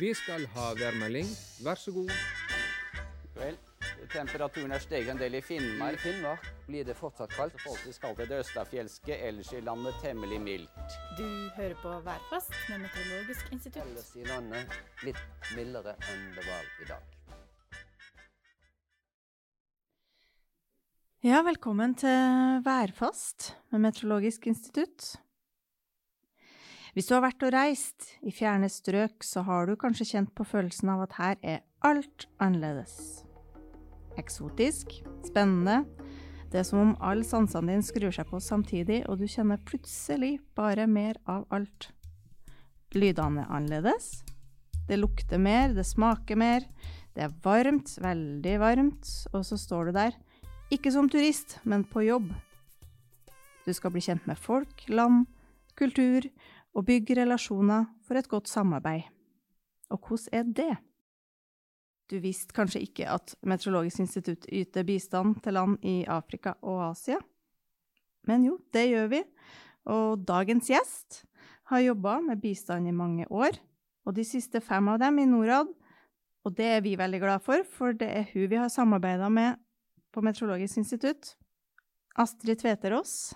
Vi skal ha værmelding. Vær så god. Vel, temperaturen er steget en del i Finnmark. I Finnmark blir det fortsatt kaldt. Kaldt i det østafjelske, ellers i landet temmelig mildt. Du hører på Værfast med Meteorologisk institutt. Ellers i landet litt mildere enn det var i dag. Ja, velkommen til Værfast med Meteorologisk institutt. Hvis du har vært og reist i fjerne strøk, så har du kanskje kjent på følelsen av at her er alt annerledes. Eksotisk, spennende. Det er som om alle sansene dine skrur seg på samtidig, og du kjenner plutselig bare mer av alt. Lydene er annerledes. Det lukter mer, det smaker mer. Det er varmt, veldig varmt, og så står du der. Ikke som turist, men på jobb. Du skal bli kjent med folk, land, kultur, og bygge relasjoner for et godt samarbeid. Og hvordan er det? Du visste kanskje ikke at Meteorologisk institutt yter bistand til land i Afrika og Asia? Men jo, det gjør vi, og dagens gjest har jobba med bistand i mange år, og de siste fem av dem i Norad. Og det er vi veldig glad for, for det er hun vi har samarbeida med på Meteorologisk institutt. Astrid Tveterås,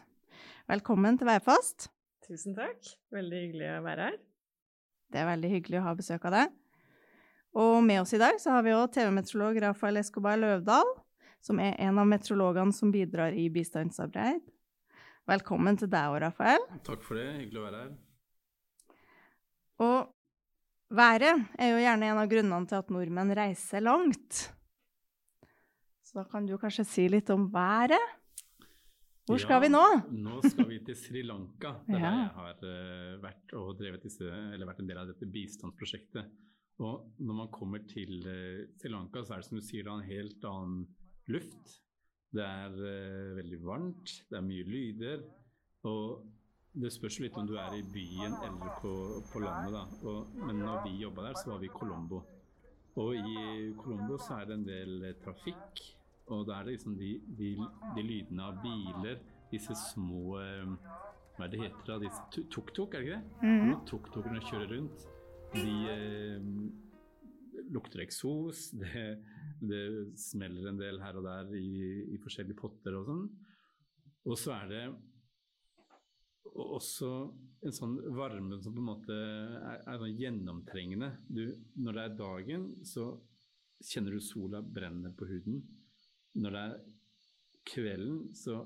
velkommen til Værfast. Tusen takk. Veldig hyggelig å være her. Det er veldig hyggelig å ha besøk av deg. Og med oss i dag så har vi òg TV-meteorolog Rafael Escobar Løvdahl, som er en av meteorologene som bidrar i bistandsarbeid. Velkommen til deg òg, Rafael. Takk for det. Hyggelig å være her. Og været er jo gjerne en av grunnene til at nordmenn reiser langt. Så da kan du kanskje si litt om været? Hvor skal ja, vi nå? Nå skal vi til Sri Lanka, der Ja. jeg har uh, vært og drevet disse, eller vært en del av dette bistandsprosjektet. Og når man kommer til uh, Sri Lanka, så er det som du sier, da, en helt annen luft. Det er uh, veldig varmt, det er mye lyder. Og det spørs litt om du er i byen eller på, på landet. Og, men når vi jobba der, så var vi i Colombo. Og i Colombo så er det en del trafikk. Og da er det liksom de, de, de lydene av biler, disse små eh, Hva er det heter da? Disse tuk-tuk, er det ikke det? Mm Når tuk-tukene kjører rundt. De eh, lukter eksos. Det, det smeller en del her og der i, i forskjellige potter og sånn. Og så er det også en sånn varme som på en måte er, er sånn gjennomtrengende. Du, når det er dagen, så kjenner du sola brenner på huden når det er kvelden, så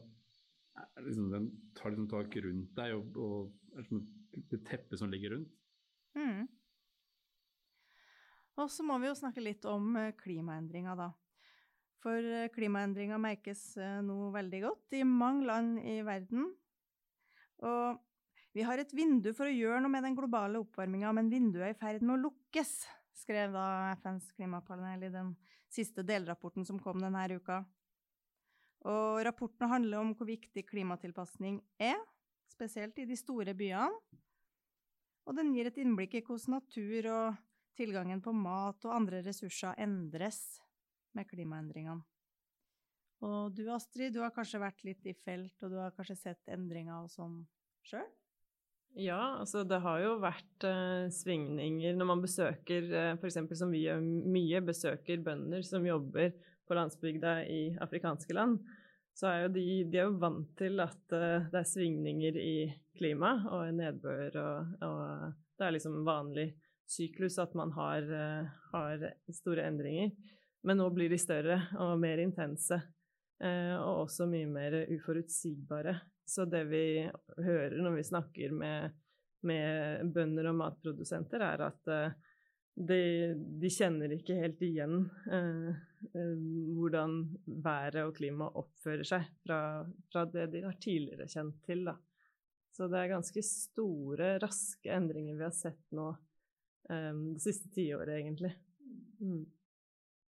liksom, den tar liksom tak rundt deg og, og er som et teppe som ligger rundt. Mm. Og så må vi jo snakke litt om klimaendringa, klimaendringer, da. For klimaendringa klimaendringer merkes eh, nå veldig godt i mange land i verden. Og vi har et vindu for å gjøre noe med den globale oppvarminga, men vinduet er i ferd med å lukkes, skrev da FNs klimapanel i den siste delrapporten som kom denne uka. Og rapporten handler om hvor viktig klimatilpasning er, spesielt i de store byene. Og den gir et innblikk i hvordan natur og tilgangen på mat og andre ressurser endres med klimaendringene. Og du Astrid, du har kanskje vært litt i felt, og du har kanskje sett endringer og sånn sjøl? Ja, altså det har jo vært uh, svingninger når man besøker, uh, f.eks. som vi gjør mye, besøker bønder som jobber på landsbygda i afrikanske land. Så er jo de, de er jo vant til at uh, det er svingninger i klima og nedbør, og, og, det er liksom vanlig syklus at man har, uh, har, store endringer. Men nå blir de større og mer intense, og også mye mer uforutsigbare. Så det vi hører når vi snakker med, med bønder og matprodusenter, er at de, de, kjenner ikke helt igjen eh, hvordan været og klimaet oppfører seg fra, fra, det de har tidligere kjent til. Da. Så det er ganske store, raske endringer vi har sett nå eh, det siste tiåret, egentlig. Mm.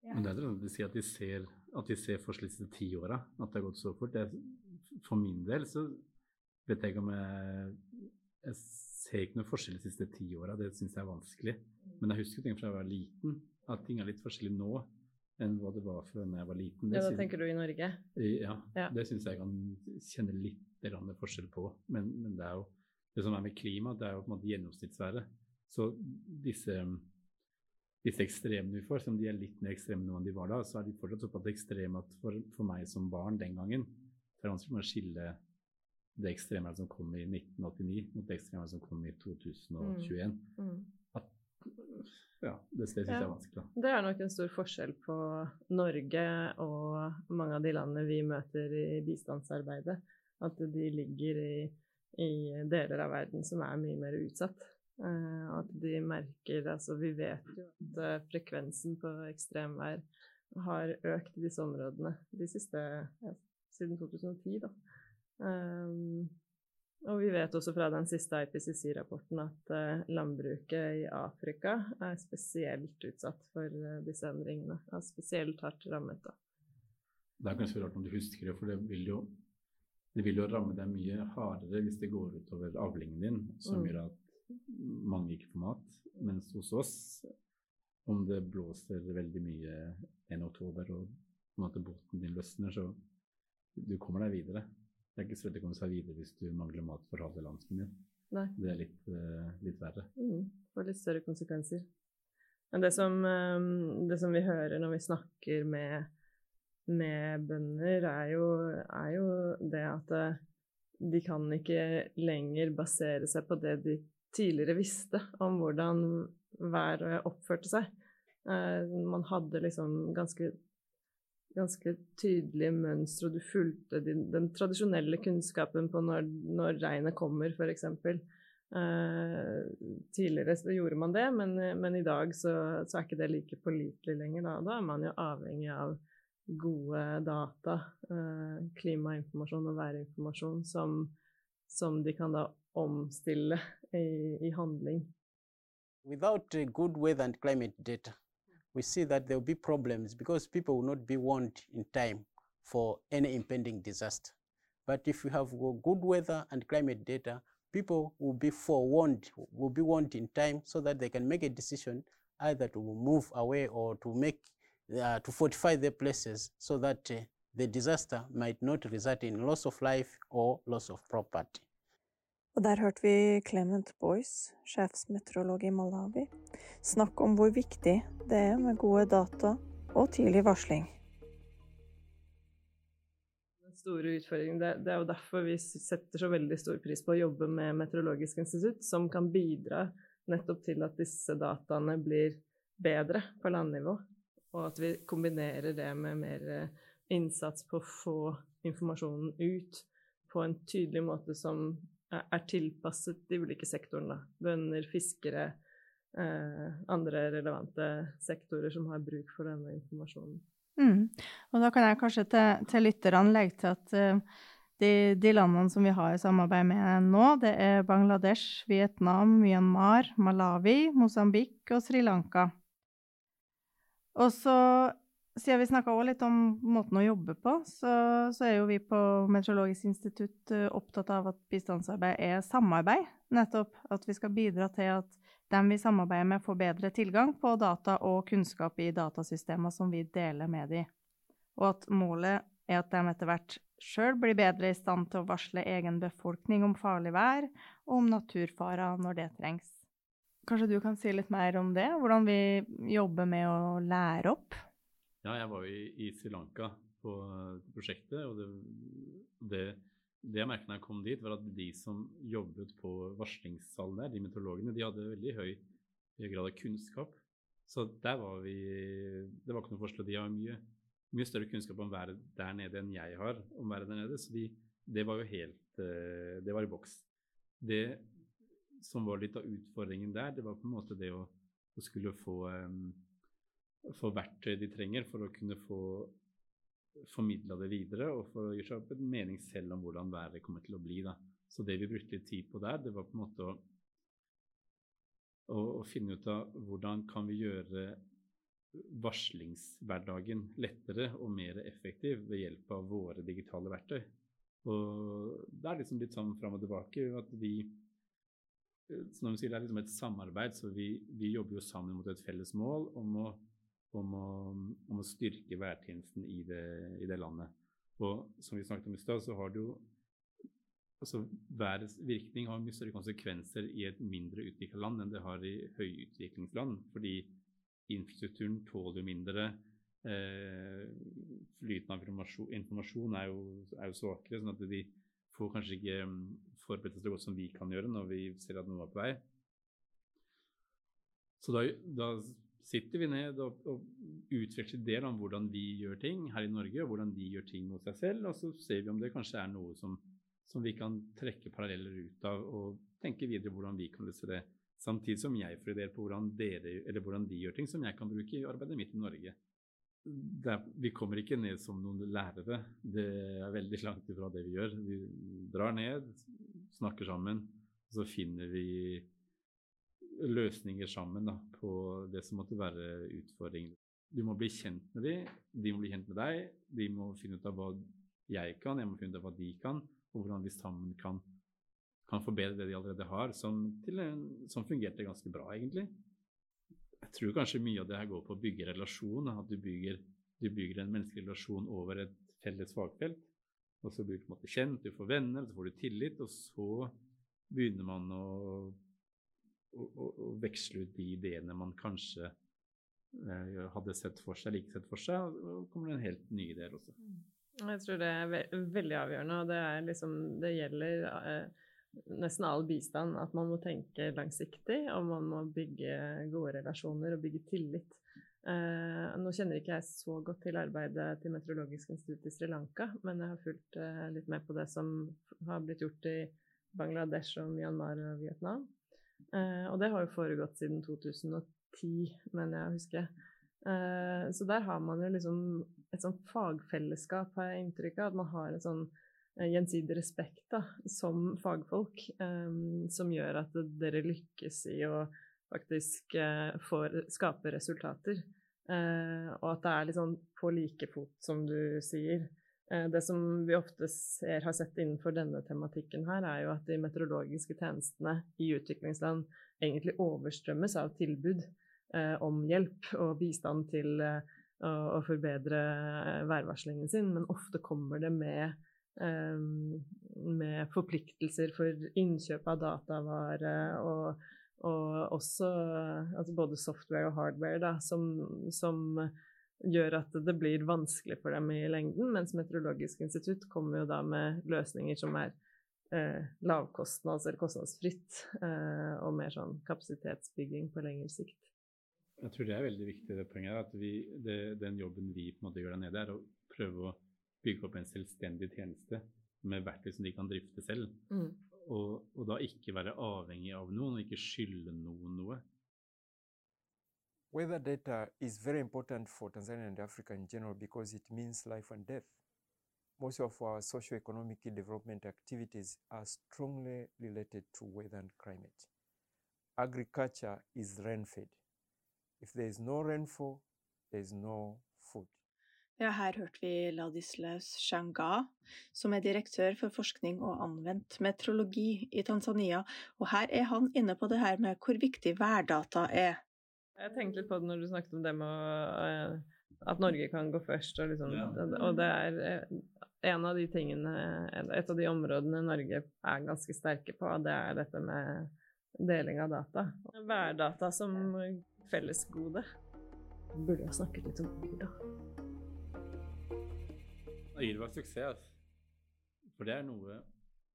Men det er det de sier at de ser, at de ser for siste ti åra, at det har gått så fort. Det, for min del så vet jeg ikke om jeg Jeg ser ikke noe forskjell de siste ti åra, det syns jeg er vanskelig. Men jeg husker ting fra jeg var liten, at ting er litt forskjellig nå enn hva det var fra da jeg var liten. Det ja, da synes, tenker du i Norge? Ja, Ja. det syns jeg kan kjenne litt forskjell på. Men, men det er jo det som er med klima, det er jo på en måte gjennomsnittsværet. Så disse disse ekstremene vi får, som de er litt mer ekstreme nå enn de var da, så er de fortsatt såpass ekstreme at for, for meg som barn den gangen, det er vanskelig å skille det ekstremværet som kom i 1989 mot det ekstremværet som kom i 2021. Mm. At, ja, det, syns jeg er vanskelig. Da. Det er nok en stor forskjell på Norge og mange av de landene vi møter i bistandsarbeidet. At de ligger i, i deler av verden som er mye mer utsatt. Uh, at de merker Altså, vi vet jo at uh, frekvensen på ekstremvær har økt i disse områdene de siste ja, siden 2010, da. Um, og vi vet også fra den siste IPCC-rapporten at uh, landbruket i Afrika er spesielt utsatt for disse endringene. Er spesielt hardt rammet. da. Det er kanskje rart om du husker det, for det vil jo, det vil jo ramme deg mye hardere hvis det går utover avlingen din, som mm. gjør at mange ikke får mat. Mens hos oss, om det blåser veldig mye en oktober og på en måte båten din løsner, så du kommer deg videre. Det er ikke så lett å komme seg videre hvis du mangler mat for halve landsbyen din. Nei. Det er litt, uh, litt verre. Mm, får litt større konsekvenser. Men det som, um, det som vi hører når vi snakker med, med bønder, er jo, er jo, det at uh, de kan ikke lenger basere seg på det de tidligere visste om hvordan været oppførte seg. Eh, man hadde liksom ganske, ganske tydelige mønstre, og du fulgte din, den tradisjonelle kunnskapen på når, når regnet kommer, f.eks. Uh, tidligere så gjorde man det, men, men i dag så, så, er ikke det like pålitelig lenger. Da. da er man jo avhengig av gode data, uh, klimainformasjon og værinformasjon, som, som de kan da omstille i, i handling. Without uh, good weather and climate data, we see that there will be problems because people will not be warned in time for any impending disaster. But if you have good weather and climate data, people will be forewarned, will be warned in time so that they can make a decision either to move away or to make uh, to fortify their places so that uh, the disaster might not result in loss of life or loss of property. Og der hørte vi Clement Boyce, sjefsmeteorolog i Malawi, snakke om hvor viktig det er med gode data og tidlig varsling. Den store utfordringen, det, er jo derfor vi setter så veldig stor pris på å jobbe med Meteorologisk institutt, som kan bidra nettopp til at disse dataene blir bedre på landnivå. Og at vi kombinerer det med mer eh, innsats på å få informasjonen ut på en tydelig måte som er tilpasset de ulike sektorene. Bønder, fiskere, eh, andre relevante sektorer som har bruk for denne informasjonen. Mm. Og da kan jeg kanskje til, til lytterne legge til at uh, de, de, landene som vi har samarbeid med nå, det er Bangladesh, Vietnam, Myanmar, Malawi, Mosambik og Sri Lanka. Og så siden vi snakka litt om måten å jobbe på, så, så, er jo vi på Meteorologisk institutt uh, opptatt av at bistandsarbeid er samarbeid. Nettopp at vi skal bidra til at dem vi samarbeider med, får bedre tilgang på data og kunnskap i datasystemer som vi deler med dem. Og at målet er at de etter hvert sjøl blir bedre i stand til å varsle egen befolkning om farlig vær og om naturfarer når det trengs. Kanskje du kan si litt mer om det? Hvordan vi jobber med å lære opp ja, jeg var jo i, i Sri Lanka på prosjektet, og det, det, det jeg merket da jeg kom dit, var at de som jobbet på varslingssalen der, de meteorologene, de hadde veldig høy, grad av kunnskap. Så der var vi Det var ikke noe forskjell. De har mye, mye større kunnskap om været der nede enn jeg har om været der nede, så de, det var jo helt eh, Det var i boks. Det som var litt av utfordringen der, det var på en måte det å, å skulle få um, få verktøy de trenger for å kunne få formidla det videre og for å gjøre seg opp en mening selv om hvordan været kommer til å bli. Da. Så det vi brukte litt tid på der, det var på en måte å, å, å finne ut av hvordan kan vi gjøre varslingshverdagen lettere og mer effektiv ved hjelp av våre digitale verktøy. Og det er liksom litt sånn fram og tilbake at vi som de sier, Det er liksom et samarbeid, så vi, vi jobber jo sammen mot et felles mål om å om å, om å styrke værtjenesten i det, i det, landet. Og som vi snakket om i stad, så har det jo altså Værets virkning har mye større konsekvenser i et mindre utvikla land enn det har i høyutviklingsland. Fordi infrastrukturen tåler jo mindre. Eh, flyten av informasjon, er, jo, er, jo, svakere, sånn at de får kanskje ikke um, forberedt seg så godt som vi kan gjøre når vi ser at noe er på vei. Så da, da sitter vi ned og, og utveksler ideer om hvordan vi gjør ting her i Norge, og hvordan de gjør ting hos seg selv, og så ser vi om det kanskje er noe som, som vi kan trekke paralleller ut av, og tenke videre hvordan vi kan løse det. Samtidig som jeg får ideer på hvordan, dere, hvordan de gjør ting som jeg kan bruke i arbeidet mitt i Norge er, vi kommer ikke ned som noen lærere. Det er veldig langt ifra det vi gjør. Vi drar ned, snakker sammen, og så finner vi løsninger sammen da, på det som måtte være utfordringen. Du må bli kjent med dem, de må bli kjent med deg. De må finne ut av hva jeg kan, jeg må finne ut av hva de kan, og hvordan vi sammen kan, kan forbedre det de allerede har, som, en, som fungerte ganske bra, egentlig jeg tror kanskje mye av det her går på å bygge relasjon. At du bygger, du bygger en menneskelig relasjon over et felles fagfelt. Og så blir du på en måte kjent, du får venner, så får du tillit, og så begynner man å, å, å, veksle ut de ideene man kanskje eh, hadde sett for seg, like sett for seg, og kommer det en helt ny idé også. Jeg tror det er ve veldig avgjørende, og det, liksom, det gjelder eh, nesten all bistand at man må tenke langsiktig, og man må bygge gode relasjoner og bygge tillit. Eh, nå kjenner ikke jeg så godt til arbeidet til Meteorologisk institutt i Sri Lanka, men jeg har fulgt eh, litt med på det som har blitt gjort i Bangladesh og Myanmar og Vietnam. Eh, og det har jo foregått siden 2010, mener jeg å huske. Eh, så der har man jo liksom et sånt fagfellesskap, har jeg inntrykk av. At man har et sånn Eh, gjensidig respekt da, som fagfolk, um, som gjør at dere lykkes i å faktisk uh, få, skape resultater. Uh, og at det er litt sånn på like fot, som du sier. Uh, det som vi ofte ser, har sett innenfor denne tematikken her, er jo at de meteorologiske tjenestene i utviklingsland egentlig overstrømmes av tilbud om hjelp og bistand til å forbedre værvarslingen sin, men ofte kommer det med eh, med forpliktelser for innkjøp av datavare og, og også altså både software og hardware da, som, som, gjør at det blir vanskelig for dem i lengden, mens Meteorologisk institutt kommer jo da med løsninger som er eh, lavkostnads- eller kostnadsfritt, eh, og mer sånn kapasitetsbygging på lengre sikt. Jeg tror det er veldig viktig det poenget at vi, det, den jobben vi på en måte gjør der nede, er å prøve å bygge opp en selvstendig tjeneste med verktøy som de kan drifte selv. Mm. Og, og, da ikke være avhengig av noen, og ikke skylde noen noe. Weather data is very important for Tanzania and Africa in general because it means life and death. Most of our socio-economic development activities are strongly related to weather and climate. Agriculture is rain-fed. If there is no rainfall, there is no food. Ja, her hørte vi Ladislaus Shanga, som er direktør for forskning og anvendt meteorologi i Tanzania, og her er han inne på det her med hvor viktig værdata er. Jeg tenkte litt på det når du snakket om det med eh, at Norge kan gå først, og, liksom, ja. og det er eh, en av de tingene, et av de områdene Norge er ganske sterke på, det er dette med deling av data. Værdata som fellesgode. Burde jeg snakket litt om ord, da. Yr var suksess. For det er noe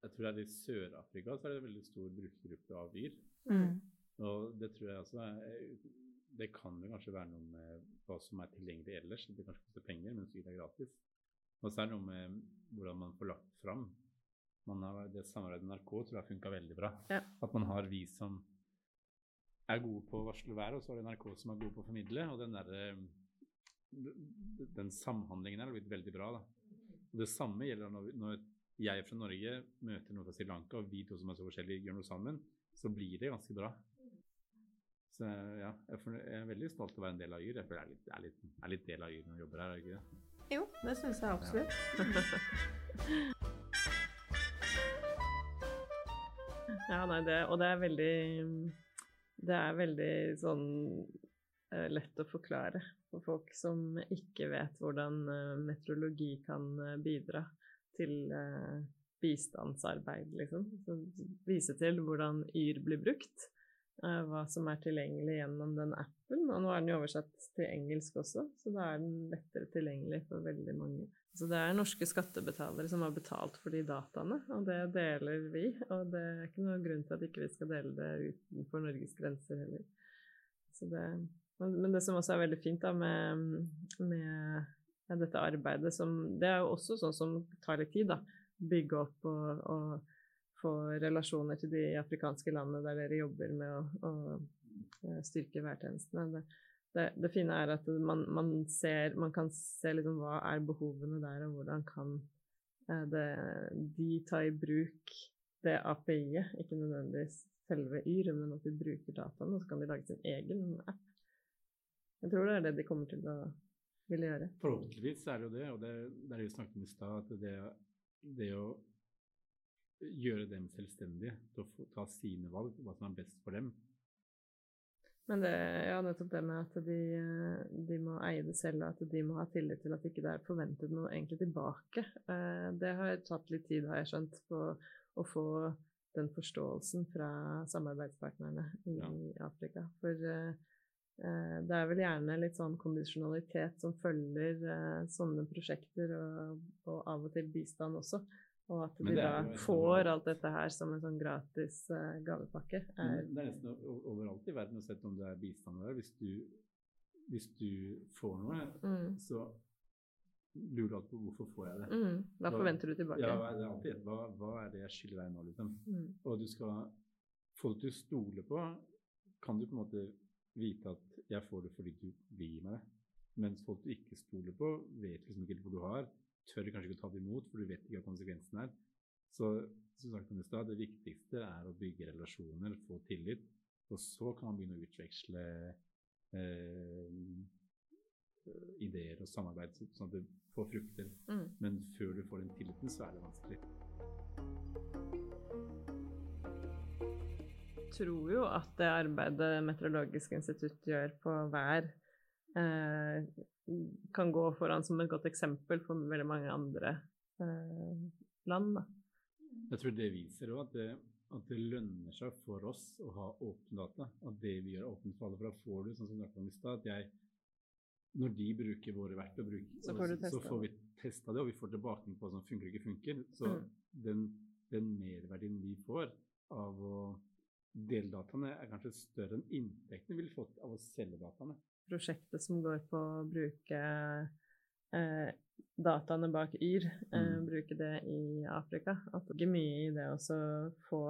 Jeg tror det er i Sør-Afrika så er det en veldig stor brukergruppe av Yr. Mm. Og det tror jeg også er Det kan jo kanskje være noe med hva som er tilgjengelig ellers. Det kanskje koster penger, mens sikkert er gratis. Og så er det noe med hvordan man får lagt fram. Man har, det samarbeidet med NRK tror jeg funka veldig bra. Ja. At man har vi som er gode på å varsle været, og så har det NRK som er gode på å formidle. Og den, der, den samhandlingen er blitt veldig bra. da. Og Det samme gjelder når, når jeg fra Norge møter noen fra Sri Lanka, og vi to som er så forskjellige gjør noe sammen, så blir det ganske bra. Så ja, jeg er veldig stolt av å være en del av Yr. Jeg føler jeg er litt, er litt, er litt del av Yr når jeg jobber her, er ikke det? Jo, det syns jeg absolutt. Ja. ja, nei, det, og det er veldig Det er veldig sånn eh, lett å forklare for folk som ikke vet hvordan uh, meteorologi kan uh, bidra til uh, bistandsarbeid, liksom. Så vise til hvordan Yr blir brukt. Eh, hva som er tilgjengelig gjennom den appen. Og nå er den jo oversatt til engelsk også, så da er den lettere tilgjengelig for veldig mange. Så det er norske skattebetalere som har betalt for de dataene, og det deler vi. Og det er ikke noen grunn til at ikke vi skal dele det utenfor Norges grenser heller. Det, men det som også er veldig fint da, med, med dette arbeidet som Det er jo også sånn som tar litt tid, da. Bygge opp og, og få relasjoner til de afrikanske landene der dere jobber med å, å styrke værtjenestene. Det, det, det, fine er at man, man, ser, man kan se liksom hva er behovene der, og hvordan kan eh, det, de ta i bruk det API-et, ikke nødvendigvis selve Yr, men at de bruker dataen, og så kan de lage sin egen app. Jeg tror det er det de kommer til å ville gjøre. Forhåpentligvis er det jo det, og det, det er det vi snakket om i stad, at det, det å gjøre dem selvstendige til å ta sine valg, hva som er best for dem. Men det, ja, nettopp det med at de, de, må eie det selv, og at de må ha tillit til at ikke det er forventet noe egentlig tilbake. Eh, det har tatt litt tid, har jeg skjønt, på å få den forståelsen fra samarbeidspartnerne i ja. Afrika. For eh, det er vel gjerne litt sånn kondisjonalitet som følger eh, sånne prosjekter, og, og av og til bistand også. Og at de da får alt dette her som en sånn gratis uh, gavepakke. Er det er nesten overalt i verden, uansett om det er bistand eller hvis du, hvis du får noe, mm. så lurer du alltid på hvorfor får jeg det. Mm. Hva forventer du tilbake? Ja, det er alltid hva, hva er det jeg skylder deg nå, liksom. Mm. Og du skal få det til å stole på, kan du på en måte vite at jeg får det fordi du vil gi meg det. Mens folk du ikke stoler på, vet liksom ikke hvor du har tør kanskje ikke å ta det imot, for du vet ikke hva konsekvensen er. Så som sagt det viktigste er å bygge relasjoner, få tillit, og så kan man begynne å utveksle eh, ideer og samarbeid sånn at det får frukter. Mm. Men før du får den tilliten, så er det vanskelig. Jeg tror jo at det arbeidet Meteorologisk institutt gjør på vær, eh, kan gå foran som et godt eksempel for veldig mange andre eh, land. Da. Jeg tror det viser òg at, at, det lønner seg for oss å ha åpne data. At det vi gjør er åpent for alle. For da får du, sånn som du snakket om i stad, at jeg når de bruker våre verktøy, så, får så, får vi testa det, og vi får tilbakemelding på hva som funker og ikke funker. Så mm. den, den merverdien vi får av å dele dataene, er kanskje større enn inntektene vi ville fått av å selge dataene prosjektet som går på å bruke eh, dataene bak Yr, eh, mm. bruke det i Afrika. At det er mye i det å få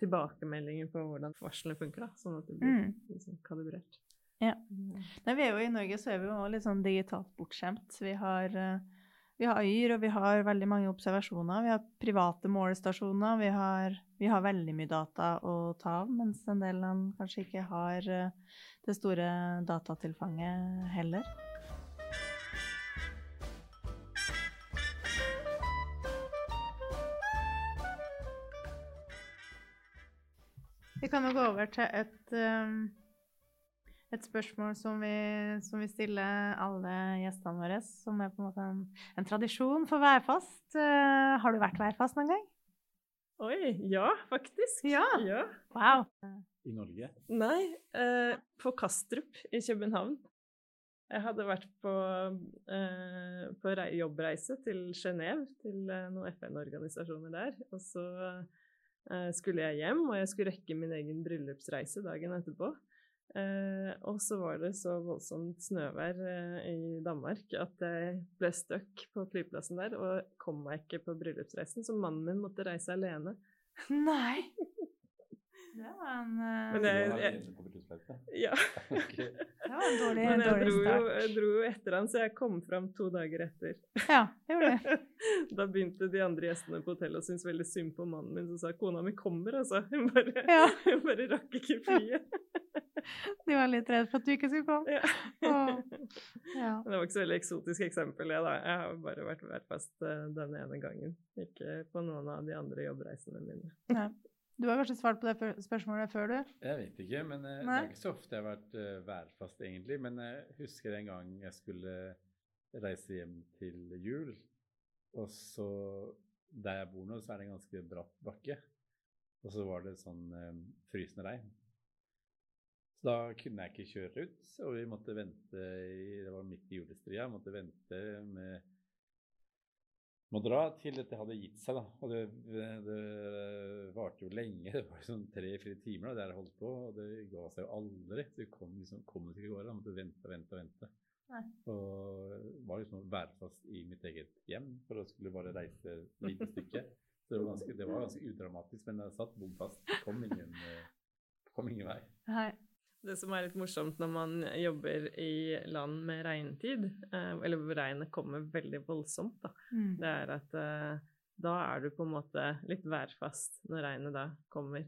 tilbakemeldinger på hvordan varslene funker, da, sånn at det blir mm. liksom, kalibrert. Ja. Mm. Nei, vi er jo I Norge så er vi jo litt sånn digitalt bortskjemt. Vi har, eh, vi har Yr, og vi har veldig mange observasjoner. Vi har private målestasjoner. Vi har, vi har veldig mye data å ta av, mens en del land kanskje ikke har uh, det store datatilfanget heller. Vi kan jo gå over til et, um, et spørsmål som vi, som vi, stiller alle gjestene våre, som er på en måte en, en tradisjon for værfast. Uh, har du vært værfast noen gang? Oi, ja, faktisk. Ja. ja. Wow i Norge? Nei, uh, på Kastrup i København. Jeg hadde vært på, uh, på jobbreise til Genéve, til noen FN-organisasjoner der. Og så eh, skulle jeg hjem, og jeg skulle rekke min egen bryllupsreise dagen etterpå. Eh, og så var det så voldsomt snøvær eh, i Danmark at jeg ble stuck på flyplassen der og kom meg ikke på bryllupsreisen, så mannen min måtte reise alene. Nei! Det var en uh... Men jeg, jeg, ja. det var en dårlig, Men jeg dårlig dro, start. Jo, jeg dro jo etter han, så jeg kom fram to dager etter. Ja, gjorde det. da begynte de andre gjestene på hotellet å synes veldig synd på mannen min, som sa kona mi kommer, altså. Hun bare, ja. hun bare rakk ikke flyet. De var litt redd for at du ikke skulle komme. Ja. ja. Det var ikke så veldig eksotisk eksempel, jeg, da. Jeg har bare vært værfast den denne ene gangen. Ikke på noen av de andre jobbreisene mine. Ja. Du har kanskje svart på det spørsmålet før, du? Jeg vet ikke, men uh, det er ikke så ofte jeg har vært uh, værfast, egentlig. Men jeg husker en gang jeg skulle reise hjem til jul, og så Der jeg bor nå, så er det en ganske bratt bakke. Og så var det sånn um, frysende regn. Så da kunne jeg ikke kjøre ut, og vi måtte vente i, Det var midt i julestria, måtte vente med må dra til dette hadde gitt seg, da. Og det, det, det varte jo lenge. Det var sånn tre-fire timer da, der jeg holdt på, og det ga seg jo aldri. Det kom liksom, kom ikke i går. Da måtte vente og vente og vente. Nei. Og var liksom værfast i mitt eget hjem for å skulle bare reise et lite stykke. Så det var ganske, det var ganske udramatisk, men jeg satt bom fast. Kom ingen, eh, kom ingen vei. Nei. Det som er litt morsomt når man jobber i land med regntid, eh, eller hvor regnet kommer veldig voldsomt, da, Mm. det er at eh, da er du på en måte litt værfast når regnet da kommer.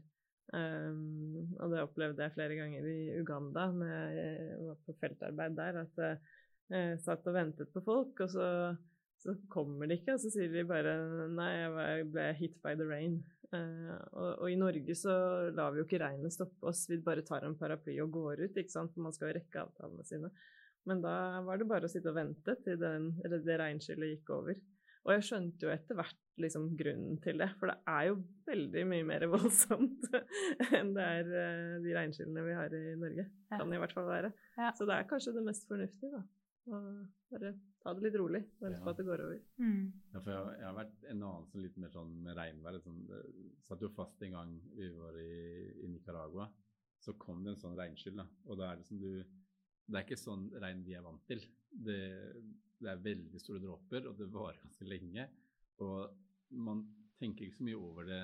Um, og det opplevde jeg flere ganger i Uganda når jeg var på feltarbeid der, at jeg satt og ventet på folk, og så, så kommer de ikke, og så sier de bare nei, jeg ble hit by the rain. Eh, og, og i Norge så lar vi jo ikke regnet stoppe oss, vi bare tar en paraply og går ut, ikke sant, for man skal jo rekke avtalene sine. Men da var det bare å sitte og vente til den, eller det regnskyllet gikk over. Og jeg skjønte jo etter hvert liksom grunnen til det, for det er jo veldig mye mer voldsomt enn det er eh, de regnskyllene vi har i Norge. Kan i hvert fall være. Ja. Så det er kanskje det mest fornuftige, da. Å bare ta det litt rolig, vente Ja. på at det går over. Mm. Ja, for jeg, jeg har vært en annen som litt mer sånn med regnvær. Sånn, det satt jo fast en gang vi var i, i Nicaragua. Så kom det en sånn regnskyll. da, Og da er det som du Det er ikke sånn regn vi er vant til. Det, det er veldig store dråper, og det varer ganske lenge. Og man tenker ikke så mye over det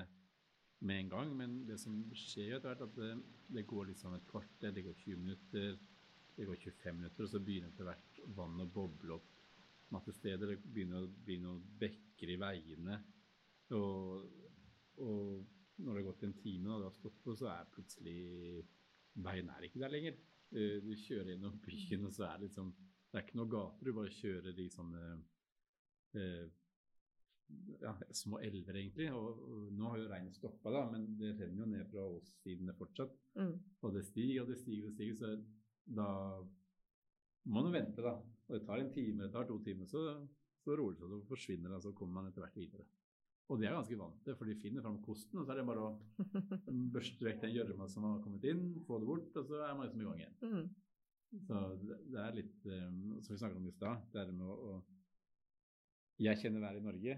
med en gang, men det som skjer jo etter hvert, at det, det går liksom et kvarter, det går 20 minutter, det går 25 minutter, og så begynner etter hvert vannet å boble opp matte steder. Det begynner å bli noen bekker i veiene. Og, og når det har gått en time og du har stått på, så er plutselig veien er ikke der lenger. Eh, Du kjører gjennom byen, og så er det liksom Det er ikke noen gater, du bare kjører i sånne eh, ja, små elver, egentlig. Og, og nå har jo regnet stoppa, da, men det renner jo ned fra åssidene fortsatt. Mm. Og det stiger og det stiger og stiger, så da må man vente, da. Og det tar en time, det tar to timer, så, så roer det seg, så forsvinner det, og så kommer man etter hvert videre. Og de er ganske vant til, for de finner fram kosten, og så er det bare å børste vekk den gjørma som har kommet inn, få det bort, og så er man liksom i gang igjen. Mm. Så det, det er litt um, Som vi snakket om i stad, det er med å, å Jeg kjenner været i Norge,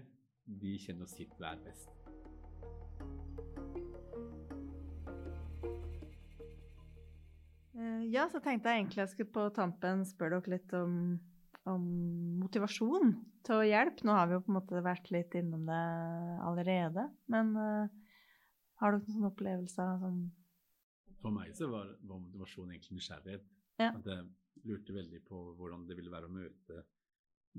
de kjenner sitt vær best. Ja, så tenkte jeg egentlig jeg skulle på tampen spørre dere litt om, om motivasjon til å hjelpe. Nå har vi jo på en måte vært litt innom det allerede, men uh, har dere noen opplevelser som For meg så var, var motivasjon egentlig nysgjerrighet. Ja. At jeg lurte veldig på hvordan det ville være å møte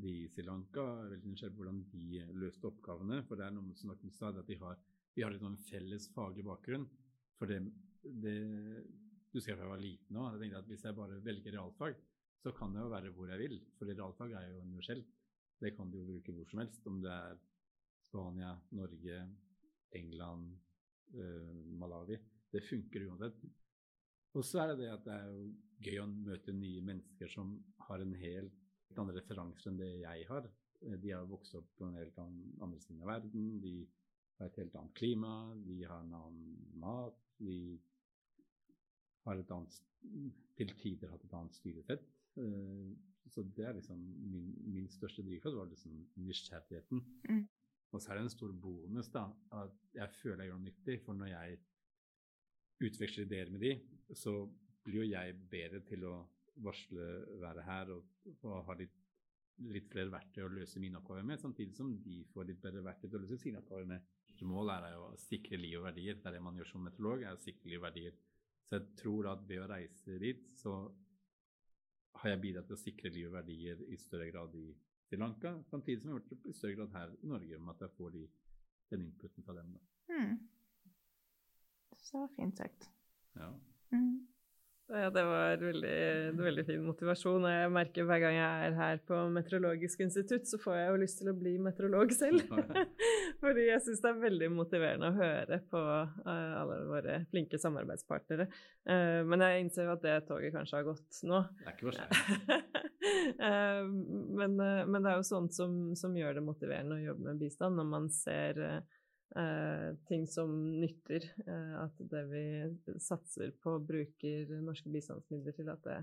de i Sri Lanka. Veldig nysgjerrig på hvordan de løste oppgavene. For det er noe som dere sa, at de har, vi har litt sånn felles faglig bakgrunn. For det, det husker jeg fra jeg var liten òg. Jeg tenkte at hvis jeg bare velger realfag, så kan det jo være hvor jeg vil. For realfag er jo universelt. Det kan du jo bruke hvor som helst. Om det er Spania, Norge, England, eh, Malawi. Det funker uansett. Og så er det det at det er jo gøy å møte nye mennesker som har en helt andre referanser enn det jeg har. De har vokst opp på en helt annen andre siden av verden. De har et helt annet klima, de har en annen mat. De har et annet, til tider hatt et annet styresett. Eh, Så det er liksom min, min største drivkraft, var liksom nysgjerrigheten. Mm. Og så er det en stor bonus da, at jeg føler jeg gjør noe nyttig. For når jeg utveksler ideer med de, så blir jo jeg bedre til å varsle være her og, og ha litt, litt flere verktøy å løse mine oppgaver med, samtidig som de får litt bedre verktøy til å løse sine oppgaver med. Målet er jo å sikre liv og verdier. Det er det man gjør som meteorolog, er å sikre liv og verdier. Så jeg tror da at ved å reise dit, så har jeg bidratt til å sikre liv og verdier i større grad i Sri Lanka, samtidig som jeg har gjort det i større grad her i Norge, med at jeg får de, den inputen fra dem. Da. hmm. Så fint sagt. Ja. Mm. Ja, det var veldig, en veldig fin motivasjon. Og jeg merker hver gang jeg er her på Meteorologisk institutt, så får jeg jo lyst til å bli meteorolog selv. Fordi jeg syns det er veldig motiverende å høre på eh, alle våre flinke samarbeidspartnere. Eh, men jeg innser jo at det toget kanskje har gått nå. Det er ikke for. Eh, men, men det er jo sånt som, som gjør det motiverende å jobbe med bistand, når man ser, eh, ting som nytter. Eh, at det vi satser på, bruker norske bistandsmidler til at det,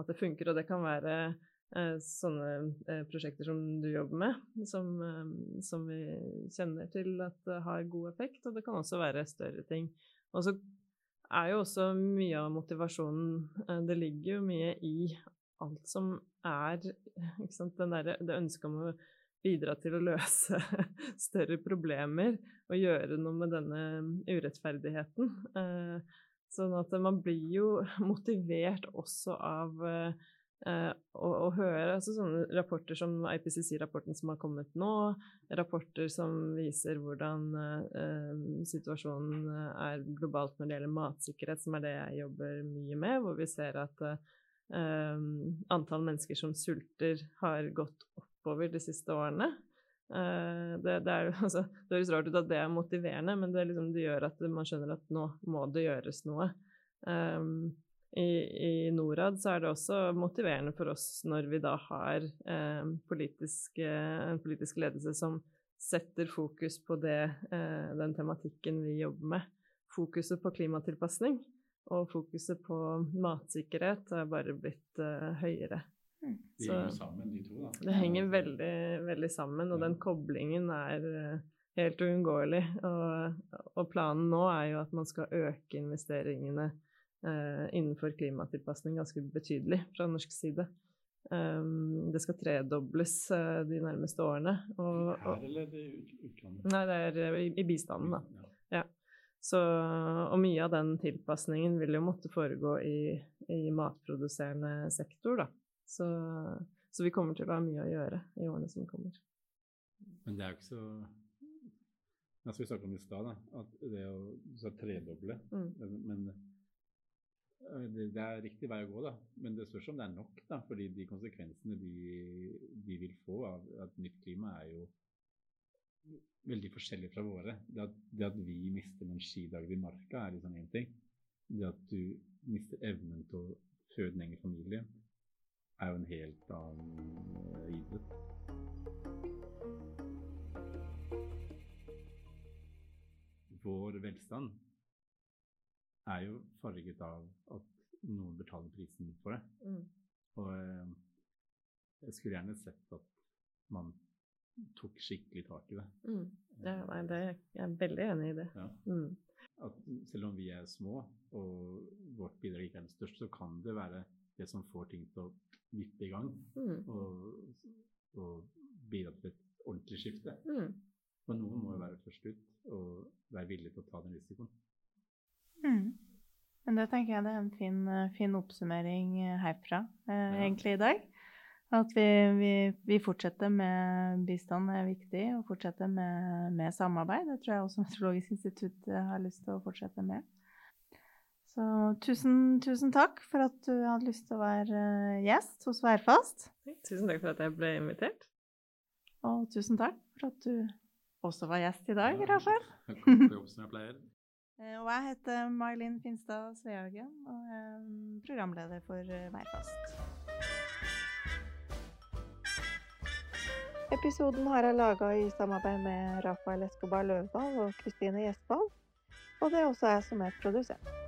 at det funker. Og det kan være eh, sånne eh, prosjekter som du jobber med, som, eh, som, vi kjenner til at har god effekt. Og det kan også være større ting. Og så er jo også mye av motivasjonen Det ligger jo mye i alt som er der, Det ønsket om å bidra til å løse større problemer og gjøre noe med denne urettferdigheten. Eh, sånn at man blir jo motivert også av eh, å, å, høre altså sånne rapporter som IPCC-rapporten som har kommet nå, rapporter som viser hvordan eh, situasjonen er globalt når det gjelder matsikkerhet, som er det jeg jobber mye med, hvor vi ser at antall mennesker som sulter, har gått oppover de siste årene. Uh, det, det, er, altså, det, høres rart ut at det er motiverende, men det, liksom, det, gjør at man skjønner at nå må det gjøres noe. Um, i, i, Norad så er det også motiverende for oss når vi da har um, politisk, uh, en politisk ledelse som setter fokus på det, uh, den tematikken vi jobber med. Fokuset på klimatilpasning. Og fokuset på matsikkerhet har bare blitt uh, høyere. Mm. De henger sammen, de to, da. Det henger veldig, veldig sammen, og den koblingen er uh, helt uunngåelig. Og, og, planen nå er jo at man skal øke investeringene eh, innenfor klimatilpasning ganske betydelig fra norsk side. Um, det skal tredobles uh, de nærmeste årene. Og, Her eller utlandet? Nei, det er i, i bistanden, da. Ja. ja. Så, og mye av den tilpasningen vil jo måtte foregå i, i matproduserende sektor, da. Så, så, vi kommer til å ha mye å gjøre i årene som kommer. Men det er jo ikke så Altså Vi snakket om i stad at det å så tredoble mm. Men det, det, er riktig vei å gå, da. Men det spørs om det er nok. da, fordi de konsekvensene de, de vil få av et nytt klima, er jo veldig forskjellige fra våre. Det at, det at vi mister noen skidager i marka, er liksom én ting. Det at du mister evnen til å føde en egen familie, er jo en helt annen idrett. Vår velstand er jo farget av at noen betaler prisen for det. Mm. Og uh, jeg skulle gjerne sett at man tok skikkelig tak i det. Mm. Ja, nei, det, jeg er veldig enig i det. Ja. Mm. At selv om vi er små og vårt bidrag ikke er det største, så kan det være det som får ting til å vippe i gang mm. og, og, bidra til et ordentlig skifte. Mm. Men noen må jo være først ut og være villig til å ta den risikoen. Mm. Men det tenker jeg det er en fin, fin oppsummering herfra eh, ja. egentlig i dag. At vi, vi, vi, fortsetter med bistand er viktig, og fortsetter med, med, samarbeid. Det tror jeg også Meteorologisk institutt har lyst til å fortsette med. Så tusen, tusen takk for at du hadde lyst til å være eh, gjest hos Værfast. Tusen takk for at jeg ble invitert. Og tusen takk for at du også var gjest i dag, ja, Rafael. pleier. og jeg heter May-Linn Finstad Svehagen og er programleder for eh, Værfast. Episoden har jeg laga i samarbeid med Rafael Escobar Løvdahl og Kristine Gjesdal. Og det er også jeg som er produsent.